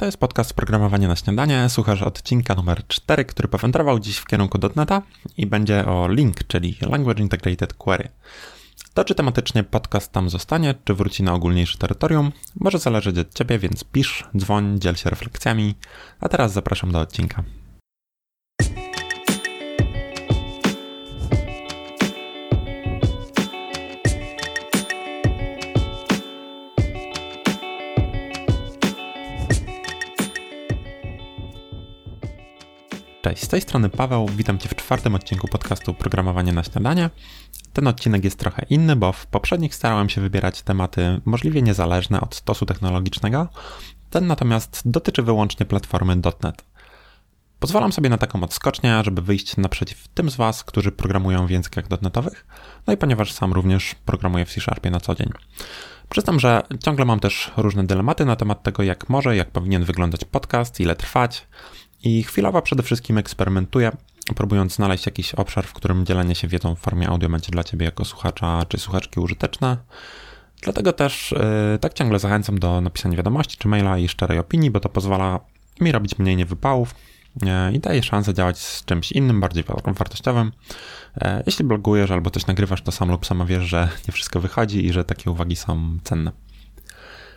To jest podcast Programowanie na śniadanie. Słuchasz odcinka numer 4, który powędrował dziś w kierunku .NETA i będzie o Link, czyli Language Integrated Query. To, czy tematycznie podcast tam zostanie, czy wróci na ogólniejsze terytorium, może zależeć od Ciebie, więc pisz, dzwoń, dziel się refleksjami. A teraz zapraszam do odcinka. Cześć, z tej strony Paweł, witam Cię w czwartym odcinku podcastu Programowanie na śniadanie. Ten odcinek jest trochę inny, bo w poprzednich starałem się wybierać tematy możliwie niezależne od stosu technologicznego. Ten natomiast dotyczy wyłącznie platformy .NET. Pozwalam sobie na taką odskocznię, żeby wyjść naprzeciw tym z Was, którzy programują w językach .NETowych, no i ponieważ sam również programuję w C-Sharpie na co dzień. Przyznam, że ciągle mam też różne dylematy na temat tego, jak może, jak powinien wyglądać podcast, ile trwać, i chwilowo przede wszystkim eksperymentuję, próbując znaleźć jakiś obszar, w którym dzielenie się wiedzą w formie audio będzie dla Ciebie jako słuchacza czy słuchaczki użyteczne. Dlatego też yy, tak ciągle zachęcam do napisania wiadomości czy maila i szczerej opinii, bo to pozwala mi robić mniej niewypałów yy, i daje szansę działać z czymś innym, bardziej wartościowym. Yy, jeśli blogujesz albo coś nagrywasz, to sam lub sama wiesz, że nie wszystko wychodzi i że takie uwagi są cenne.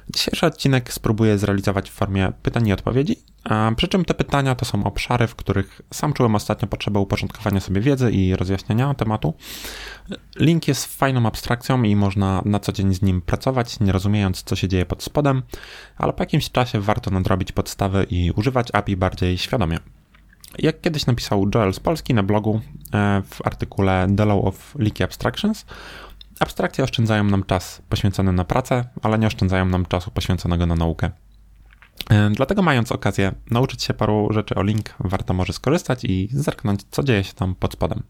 Dzisiejszy odcinek spróbuję zrealizować w formie pytań i odpowiedzi, a przy czym te pytania to są obszary, w których sam czułem ostatnio potrzebę uporządkowania sobie wiedzy i rozjaśnienia tematu. Link jest fajną abstrakcją i można na co dzień z nim pracować, nie rozumiejąc, co się dzieje pod spodem, ale po jakimś czasie warto nadrobić podstawy i używać API bardziej świadomie. Jak kiedyś napisał Joel z Polski na blogu e, w artykule The Law of Leaky Abstractions, Abstrakcje oszczędzają nam czas poświęcony na pracę, ale nie oszczędzają nam czasu poświęconego na naukę. E, dlatego mając okazję nauczyć się paru rzeczy o link, warto może skorzystać i zerknąć, co dzieje się tam pod spodem.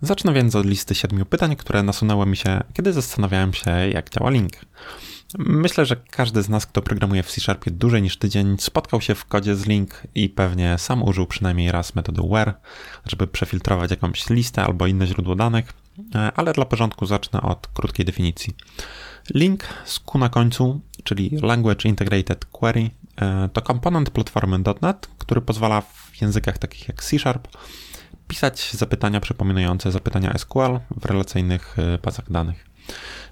Zacznę więc od listy siedmiu pytań, które nasunęły mi się, kiedy zastanawiałem się, jak działa link. Myślę, że każdy z nas, kto programuje w C-Sharpie dłużej niż tydzień, spotkał się w kodzie z link i pewnie sam użył przynajmniej raz metody where, żeby przefiltrować jakąś listę albo inne źródło danych, e, ale dla porządku zacznę od krótkiej definicji. Link z Q na końcu, czyli Language Integrated Query, e, to komponent platformy .NET, który pozwala w językach takich jak C-Sharp pisać zapytania przypominające zapytania SQL w relacyjnych e, bazach danych.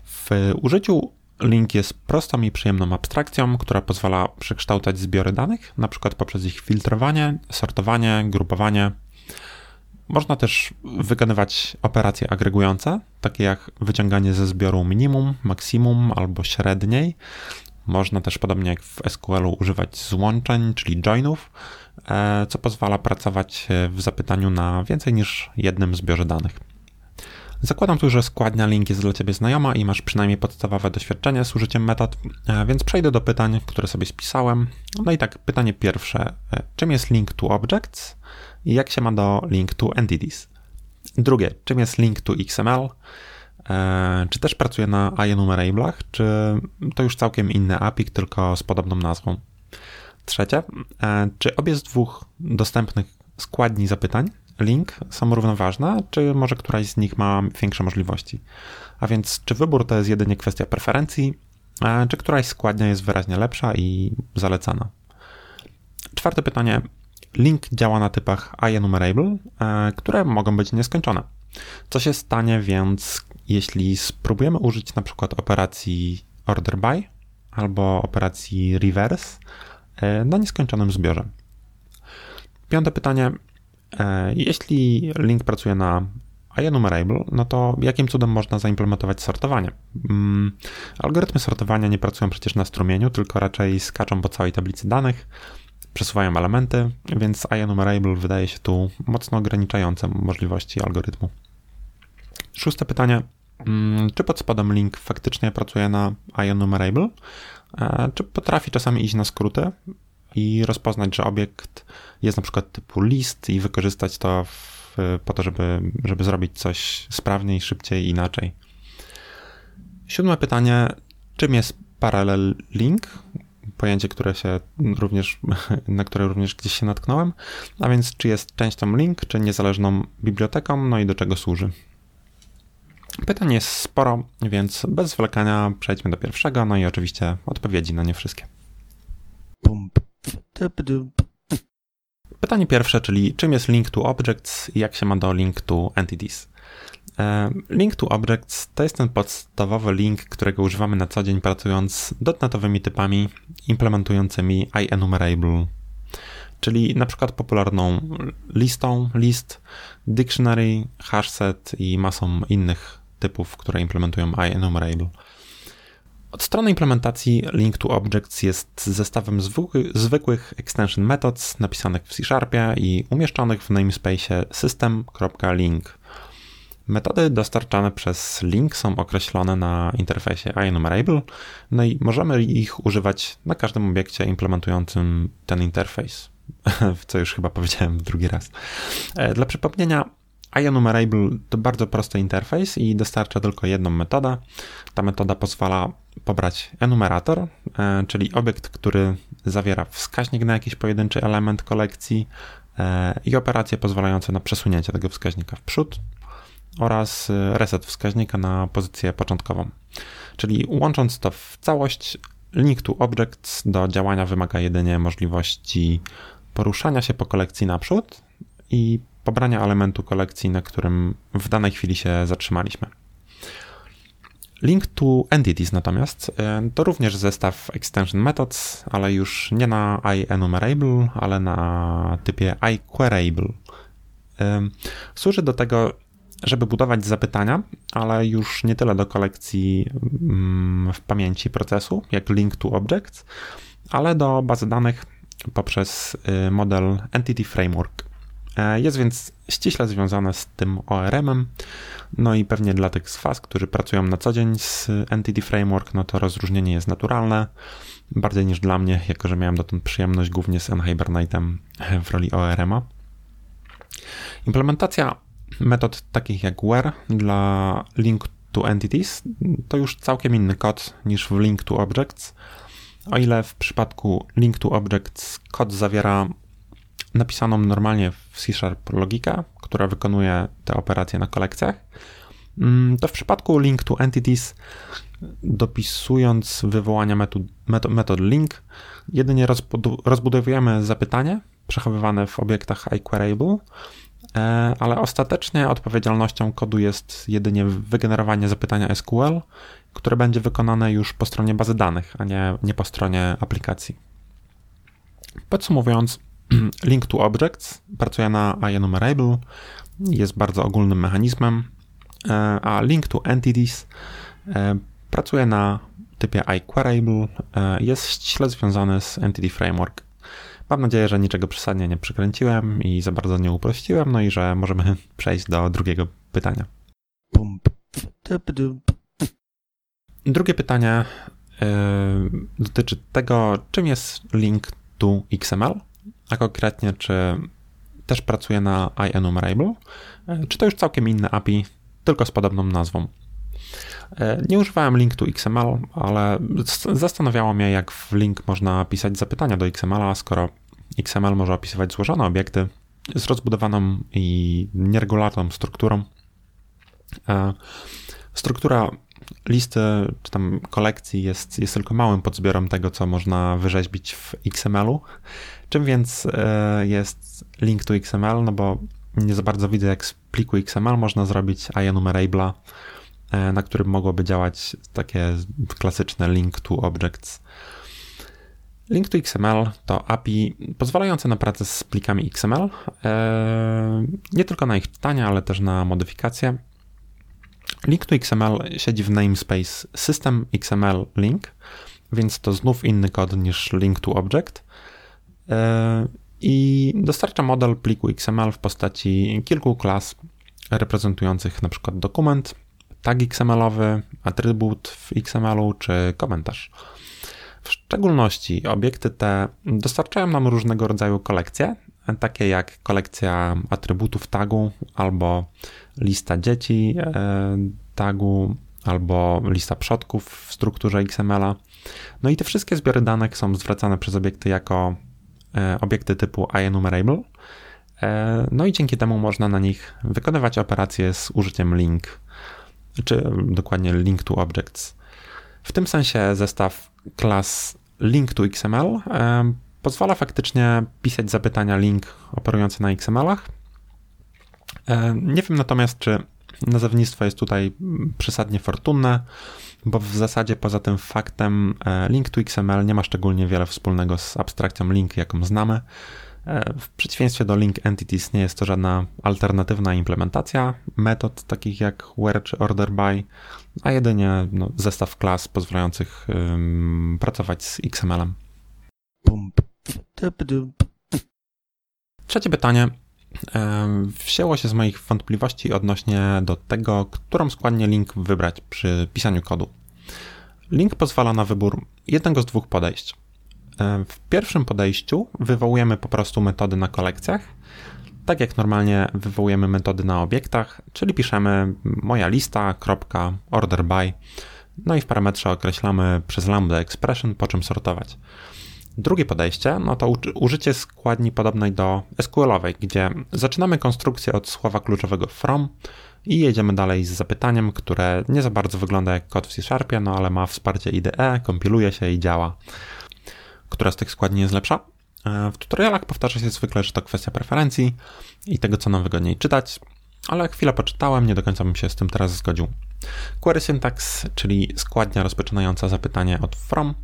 W użyciu Link jest prostą i przyjemną abstrakcją, która pozwala przekształcać zbiory danych, przykład poprzez ich filtrowanie, sortowanie, grupowanie. Można też wykonywać operacje agregujące, takie jak wyciąganie ze zbioru minimum, maksimum albo średniej. Można też, podobnie jak w SQL-u, używać złączeń, czyli joinów, e, co pozwala pracować w zapytaniu na więcej niż jednym zbiorze danych. Zakładam tu, że składnia link jest dla Ciebie znajoma i masz przynajmniej podstawowe doświadczenie z użyciem metod, e, więc przejdę do pytań, które sobie spisałem. No i tak, pytanie pierwsze. E, czym jest link to objects i jak się ma do link to entities? Drugie, czym jest link to XML? E, czy też pracuje na enumerable'ach, czy to już całkiem inny API, tylko z podobną nazwą? Trzecie, czy obie z dwóch dostępnych składni zapytań link są równoważne, czy może któraś z nich ma większe możliwości? A więc, czy wybór to jest jedynie kwestia preferencji, czy któraś składnia jest wyraźnie lepsza i zalecana? Czwarte pytanie. Link działa na typach enumerable, które mogą być nieskończone. Co się stanie więc, jeśli spróbujemy użyć na przykład operacji order by albo operacji reverse e, na nieskończonym zbiorze? Piąte pytanie. E, jeśli link pracuje na enumerable, no to jakim cudem można zaimplementować sortowanie? Mm, algorytmy sortowania nie pracują przecież na strumieniu, tylko raczej skaczą po całej tablicy danych, przesuwają elementy, więc enumerable wydaje się tu mocno ograniczające możliwości algorytmu. Szóste pytanie. Mm, czy pod spodem link faktycznie pracuje na enumerable? E, czy potrafi czasami iść na skróty? I rozpoznać, że obiekt jest na przykład typu list i wykorzystać to w, po to, żeby, żeby zrobić coś sprawniej, szybciej, inaczej. Siódme pytanie, czym jest parallel link? Pojęcie, które się również, na które również gdzieś się natknąłem, a więc czy jest częścią link, czy niezależną biblioteką, no i do czego służy. Pytań jest sporo, więc bez zwlekania przejdźmy do pierwszego, no i oczywiście odpowiedzi na nie wszystkie. Pytanie pierwsze, czyli czym jest link to objects i jak się ma do link to entities? E, link to objects to jest ten podstawowy link, którego używamy na co dzień pracując dotnetowymi typami implementującymi IEnumerable, czyli na przykład popularną listą, list, dictionary, hashset i masą innych typów, które implementują IEnumerable. Od strony implementacji Link to Objects jest zestawem zwykłych extension methods napisanych w C Sharpie i umieszczonych w namespace system.link. Metody dostarczane przez link są określone na interfejsie IEnumerable, no i możemy ich używać na każdym obiekcie implementującym ten interfejs, co już chyba powiedziałem drugi raz. E, dla przypomnienia, IEnumerable to bardzo prosty interfejs i dostarcza tylko jedną metodę. Ta metoda pozwala pobrać enumerator, e, czyli obiekt, który zawiera wskaźnik na jakiś pojedynczy element kolekcji e, i operacje pozwalające na przesunięcie tego wskaźnika w przód oraz e, reset wskaźnika na pozycję początkową. Czyli łącząc to w całość, link to objects do działania wymaga jedynie możliwości poruszania się po kolekcji naprzód i pobrania elementu kolekcji, na którym w danej chwili się zatrzymaliśmy. Link to Entities natomiast e, to również zestaw extension methods, ale już nie na iEnumerable, ale na typie iQueryable. E, służy do tego, żeby budować zapytania, ale już nie tyle do kolekcji mm, w pamięci procesu, jak link to objects, ale do bazy danych poprzez y, model Entity Framework. E, jest więc ściśle związane z tym ORM-em. No i pewnie dla tych z Was, którzy pracują na co dzień z Entity Framework, no to rozróżnienie jest naturalne. Bardziej niż dla mnie, jako że miałem dotąd przyjemność głównie z Hibernate'em w roli ORM-a. Implementacja metod takich jak where dla link to entities to już całkiem inny kod niż w link to objects. O ile w przypadku link to objects kod zawiera napisaną normalnie w C Sharp logikę, która wykonuje te operacje na kolekcjach, mm, to w przypadku link to entities dopisując wywołania metod, metod, metod link, jedynie rozbudowujemy zapytanie przechowywane w obiektach iQueryable, e, ale ostatecznie odpowiedzialnością kodu jest jedynie wygenerowanie zapytania SQL, które będzie wykonane już po stronie bazy danych, a nie, nie po stronie aplikacji. Podsumowując, Link to Objects pracuje na IEnumerable, jest bardzo ogólnym mechanizmem, e, a Link to Entities e, pracuje na typie iQueryable, e, jest ściśle związany z Entity Framework. Mam nadzieję, że niczego przesadnie nie przykręciłem i za bardzo nie uprościłem, no i że możemy przejść do drugiego pytania. Drugie pytanie dotyczy tego, czym jest link to XML a konkretnie czy też pracuje na iEnumerable, czy to już całkiem inne API, tylko z podobną nazwą. E, nie używałem link to XML, ale zastanawiało mnie, jak w link można pisać zapytania do XML, skoro XML może opisywać złożone obiekty z rozbudowaną i nieregularną strukturą. E, struktura listy czy tam kolekcji jest, jest tylko małym podzbiorem tego, co można wyrzeźbić w XML-u. Czym więc e, jest link to XML? No bo nie za bardzo widzę, jak z pliku XML można zrobić IEnumerable, e, na którym mogłoby działać takie klasyczne link to objects. Link to XML to API pozwalające na pracę z plikami XML, e, nie tylko na ich czytanie, ale też na modyfikacje. Link to XML siedzi w namespace system XML link, więc to znów inny kod niż link to object e, i dostarcza model pliku XML w postaci kilku klas reprezentujących przykład dokument, tag XML-owy, atrybut w XML-u czy komentarz. W szczególności obiekty te dostarczają nam różnego rodzaju kolekcje, takie jak kolekcja atrybutów tagu albo lista dzieci e, tagu albo lista przodków w strukturze XML-a. No i te wszystkie zbiory danych są zwracane przez obiekty jako e, obiekty typu IEnumerable. E, no i dzięki temu można na nich wykonywać operacje z użyciem link. czy dokładnie link to objects. W tym sensie zestaw klas link to XML pozwala faktycznie pisać zapytania link operujące na XML-ach. Nie wiem natomiast, czy nazewnictwo jest tutaj przesadnie fortunne, bo w zasadzie poza tym faktem e, link to XML nie ma szczególnie wiele wspólnego z abstrakcją link, jaką znamy. E, w przeciwieństwie do link entities nie jest to żadna alternatywna implementacja metod takich jak where czy order by, a jedynie no, zestaw klas pozwalających pracować z XML-em. Trzecie pytanie wzięło się z moich wątpliwości odnośnie do tego, którą składnię link wybrać przy pisaniu kodu. Link pozwala na wybór jednego z dwóch podejść. W pierwszim podejściu wywołujemy po prostu metody na kolekcjach, tak jak normalnie wywołujemy metody na obiektach, czyli piszemy moja lista, kropka, order by, no i w parametrze określamy przez lambda expression, po czym sortować. Drugie podejście, no to użycie składni podobnej do SQL-owej, gdzie zaczynamy konstrukcję od słowa kluczowego from i jedziemy dalej z zapytaniem, które nie za bardzo wygląda jak kod w C-Sharpie, no ale ma wsparcie IDE, kompiluje się i działa. Która z tych składni jest lepsza? E, w tutorialach powtarza się zwykle, że to kwestia preferencji i tego, co nam wygodniej czytać, ale chwilę poczytałem, nie do końca bym się z tym teraz zgodził. Query syntax, czyli składnia rozpoczynająca zapytanie od from,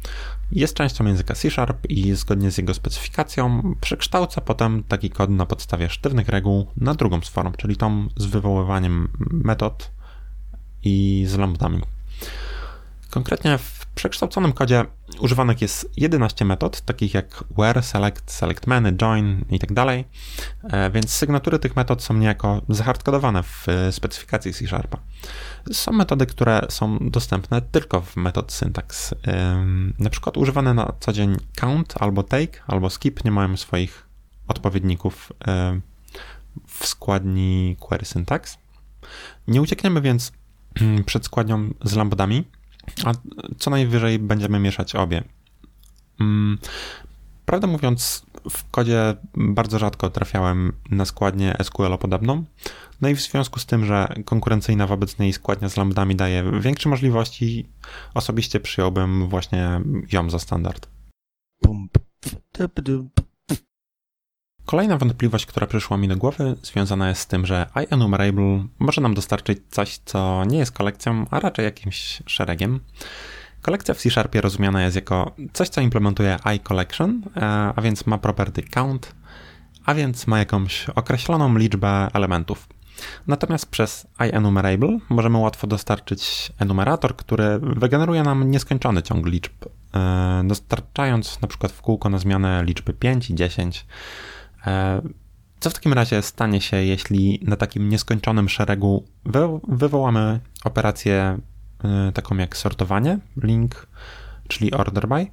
jest częścią języka C Sharp i zgodnie z jego specyfikacją przekształca potem taki kod na podstawie sztywnych reguł na drugą z form, czyli tą z wywoływaniem metod i z lambdami. Konkretnie w przekształconym kodzie używanych jest 11 metod, takich jak where, select, select many, join i tak e, więc sygnatury tych metod są niejako zahardkodowane w specyfikacji C Sharpa. Są metody, które są dostępne tylko w metod syntax. Na przykład używane na co dzień count albo take albo skip nie mają swoich odpowiedników w składni query syntax. Nie uciekniemy więc przed składnią z lambdami, a co najwyżej będziemy mieszać obie. Mm, prawdę mówiąc, w kodzie bardzo rzadko trafiałem na składnię SQL podobną. No i w związku z tym, że konkurencyjna wobec niej składnia z lambdami daje większe możliwości, osobiście przyjąłbym właśnie ją za standard. Kolejna wątpliwość, która przyszła mi do głowy, związana jest z tym, że iEnumerable może nam dostarczyć coś, co nie jest kolekcją, a raczej jakimś szeregiem. Kolekcja w C-Sharpie rozumiana jest jako coś, co implementuje iCollection, e, a więc ma property count, a więc ma jakąś określoną liczbę elementów. Natomiast przez iEnumerable możemy łatwo dostarczyć enumerator, który wygeneruje nam nieskończony ciąg liczb, e, dostarczając na przykład w kółko na zmianę liczby 5 i 10. E, co w takim razie stanie się, jeśli na takim nieskończonym szeregu wywołamy operację e, taką jak sortowanie, link, czyli order by,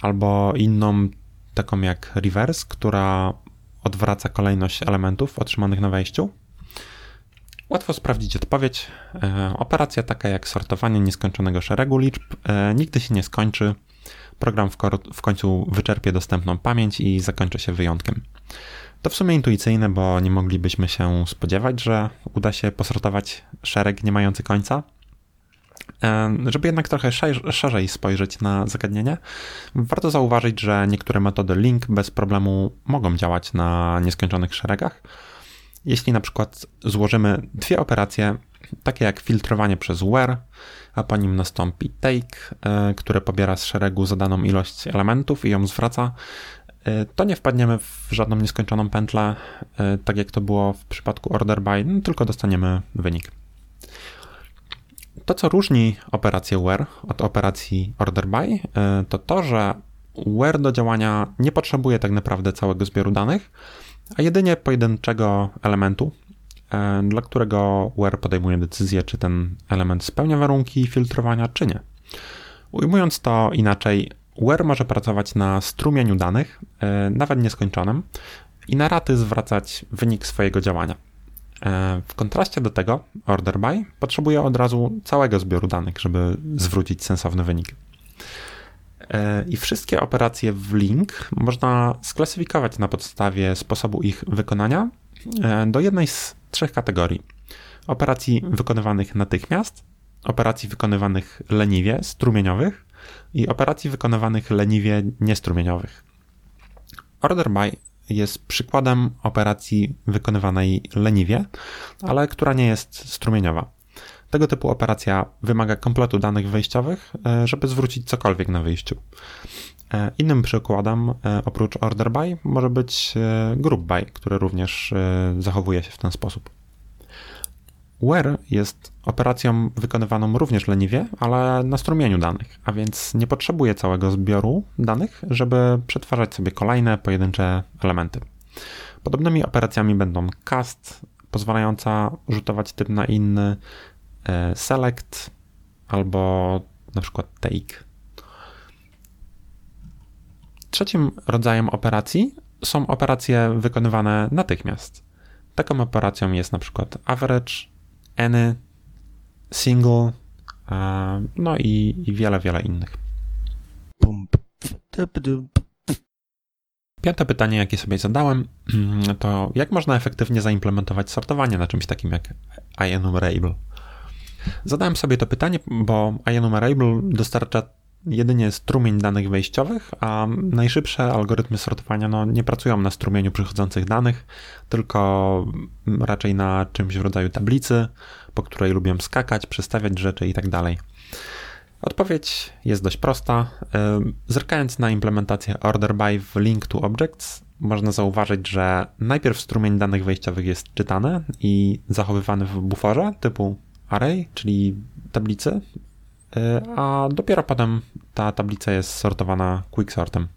albo inną taką jak reverse, która odwraca kolejność elementów otrzymanych na wejściu? Łatwo sprawdzić odpowiedź. E, operacja taka jak sortowanie nieskończonego szeregu liczb nigdy się nie skończy. Program w, w końcu wyczerpie dostępną pamięć i zakończy się wyjątkiem. To w sumie intuicyjne, bo nie moglibyśmy się spodziewać, że uda się posortować szereg nie mający końca. E, żeby jednak trochę szerzej spojrzeć na zagadnienie, warto zauważyć, że niektóre metody link bez problemu mogą działać na nieskończonych szeregach jeśli na przykład złożymy dwie operacje, takie jak filtrowanie przez where, a po nim nastąpi take, e, które pobiera z szeregu zadaną ilość elementów i ją zwraca, e, to nie wpadniemy w żadną nieskończoną pętlę, e, tak jak to było w przypadku order by, no, tylko dostaniemy wynik. To, co różni operację where od operacji order by, to to, że where do działania nie potrzebuje tak naprawdę całego zbioru danych, a jedynie pojedynczego elementu, dla którego where podejmuje decyzję, czy ten element spełnia warunki filtrowania, czy nie. Ujmując to inaczej, where może pracować na strumieniu danych, e, nawet nieskończonym, i na raty zwracać wynik swojego działania. E, w kontraście do tego, order by potrzebuje od razu całego zbioru danych, żeby zwrócić sensowny wynik. E, I wszystkie operacje w link można sklasyfikować na podstawie sposobu ich wykonania e, do jednej z trzech kategorii. Operacji wykonywanych natychmiast, operacji wykonywanych leniwie, strumieniowych i operacji wykonywanych leniwie, niestrumieniowych. Order by jest przykładem operacji wykonywanej leniwie, ale która nie jest strumieniowa. Tego typu operacja wymaga kompletu danych wejściowych, e, żeby zwrócić cokolwiek na wyjściu. E, innym przykładem, e, oprócz order by, może być group by, który również zachowuje się w ten sposób. Where jest operacją wykonywaną również leniwie, ale na strumieniu danych, a więc nie potrzebuje całego zbioru danych, żeby przetwarzać sobie kolejne pojedyncze elementy. Podobnymi operacjami będą cast, pozwalająca rzutować typ na inny, e, select albo na przykład take. Trzecim rodzajem operacji są operacje wykonywane natychmiast. Taką operacją jest na przykład average, any, single, no i, i wiele, wiele innych. Piąte pytanie, jakie sobie zadałem, to jak można efektywnie zaimplementować sortowanie na czymś takim jak IEnumerable? Zadałem sobie to pytanie, bo IEnumerable dostarcza jedynie strumień danych wejściowych, a najszybsze algorytmy sortowania no, nie pracują na strumieniu przychodzących danych, tylko raczej na czymś w rodzaju tablicy, po której lubią skakać, przestawiać rzeczy i tak. Odpowiedź jest dość prosta. Zerkając na implementację order by w link to objects, można zauważyć, że najpierw strumień danych wejściowych jest czytany i zachowywany w buforze typu array, czyli tablicy, a dopiero potem ta tablica jest sortowana quicksortem.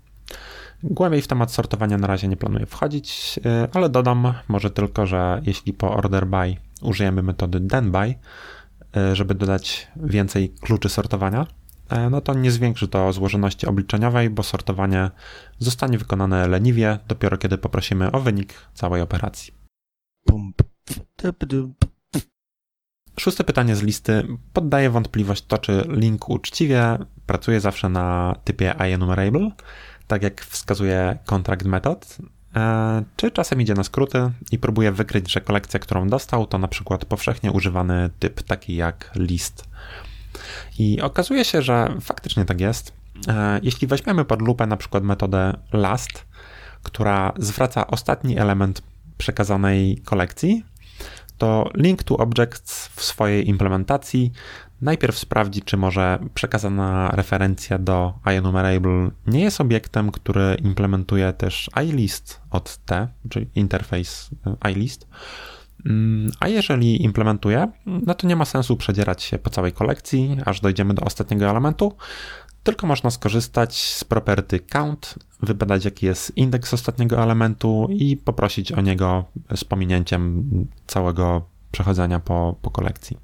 Głębiej w temat sortowania na razie nie planuję wchodzić, ale dodam może tylko, że jeśli po order by użyjemy metody thenBy, e, żeby dodać więcej kluczy sortowania, e, no to nie zwiększy to złożoności obliczeniowej, bo sortowanie zostanie wykonane leniwie dopiero kiedy poprosimy o wynik całej operacji. Szóste pytanie z listy poddaje wątpliwość to, czy link uczciwie pracuje zawsze na typie IEnumerable, tak jak wskazuje contract method, E, czy czasem idzie na skróty i próbuje wykryć, że kolekcja, którą dostał, to na przykład powszechnie używany typ taki jak list. I okazuje się, że faktycznie tak jest. E, jeśli weźmiemy pod lupę na przykład metodę last, która zwraca ostatni element przekazanej kolekcji, to link to objects w swojej implementacji najpierw sprawdzi, czy może przekazana referencja do IEnumerable nie jest obiektem, który implementuje też iList od T, czyli interfejs e, iList. Mm, a jeżeli implementuje, no to nie ma sensu przedzierać się po całej kolekcji, aż dojdziemy do ostatniego elementu, tylko można skorzystać z property count, wybadać jaki jest indeks ostatniego elementu i poprosić o niego z pominięciem całego przechodzenia po, po kolekcji.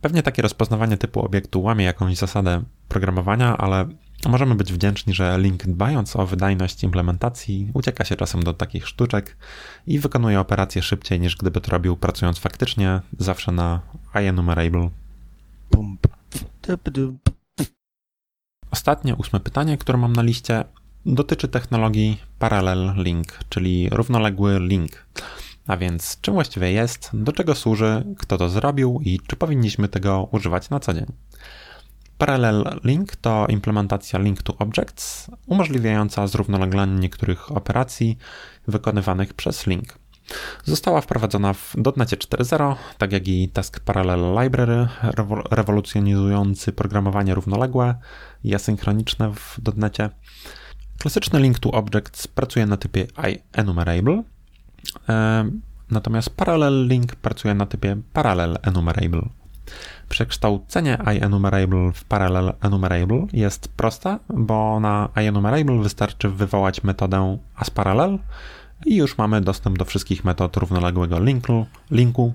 Pewnie takie rozpoznawanie typu obiektu łamie jakąś zasadę programowania, ale możemy być wdzięczni, że Link dbając o wydajność implementacji ucieka się czasem do takich sztuczek i wykonuje operacje szybciej niż gdyby to robił pracując faktycznie zawsze na IEnumerable. Ostatnie, ósme pytanie, które mam na liście, dotyczy technologii Parallel Link, czyli równoległy link. A więc czym właściwie jest, do czego służy, kto to zrobił i czy powinniśmy tego używać na co dzień. Parallel Link to implementacja Link to Objects umożliwiająca zrównoleglanie niektórych operacji wykonywanych przez Link. Została wprowadzona w .NET 4.0, tak jak i Task Parallel Library, rewolucjonizujący programowanie równoległe i asynchroniczne w .NET. Klasyczny Link to Objects pracuje na typie IEnumerable, e, natomiast Parallel Link pracuje na typie Parallel Enumerable. Przekształcenie IEnumerable w Parallel Enumerable jest proste, bo na IEnumerable wystarczy wywołać metodę asParallel, i już mamy dostęp do wszystkich metod równoległego linku, linku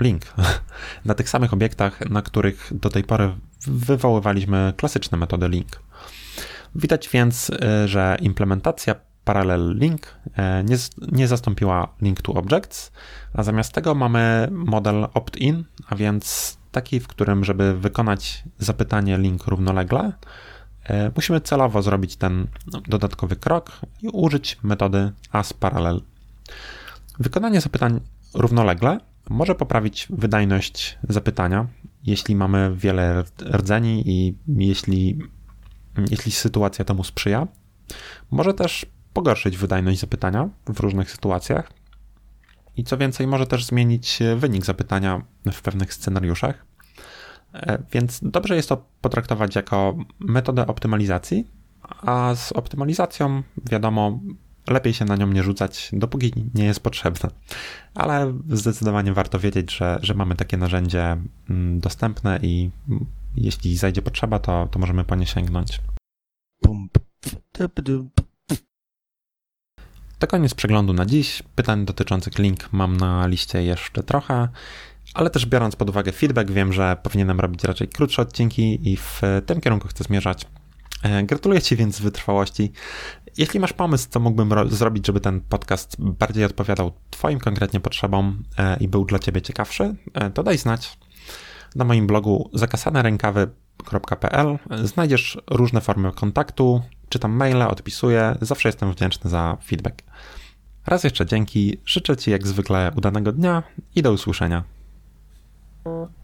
link na tych samych obiektach, na których do tej pory wywoływaliśmy klasyczne metody link. Widać więc, e, że implementacja Parallel Link e, nie, nie zastąpiła Link to Objects, a zamiast tego mamy model opt-in, a więc taki, w którym, żeby wykonać zapytanie link równolegle, musimy celowo zrobić ten dodatkowy krok i użyć metody asParallel. Wykonanie zapytań równolegle może poprawić wydajność zapytania, jeśli mamy wiele rdzeni i jeśli, jeśli sytuacja temu sprzyja. Może też pogorszyć wydajność zapytania w różnych sytuacjach. I co więcej, może też zmienić wynik zapytania w pewnych scenariuszach. E, więc dobrze jest to potraktować jako metodę optymalizacji, a z optymalizacją, wiadomo, lepiej się na nią nie rzucać, dopóki nie jest potrzebna. Ale zdecydowanie warto wiedzieć, że, że mamy takie narzędzie mm, dostępne i jeśli zajdzie potrzeba, to, to możemy po nie sięgnąć. To koniec przeglądu na dziś. Pytań dotyczących link mam na liście jeszcze trochę, ale też biorąc pod uwagę feedback, wiem, że powinienem robić raczej krótsze odcinki i w tym kierunku chcę zmierzać. E, gratuluję Ci więc wytrwałości. Jeśli masz pomysł, co mógłbym zrobić, żeby ten podcast bardziej odpowiadał Twoim konkretnie potrzebom e, i był dla Ciebie ciekawszy, e, to daj znać. Na moim blogu zakasanerękawy.pl znajdziesz różne formy kontaktu, czytam maile, odpisuję, zawsze jestem wdzięczny za feedback. Raz jeszcze dzięki, życzę Ci jak zwykle udanego dnia i do usłyszenia. Mm.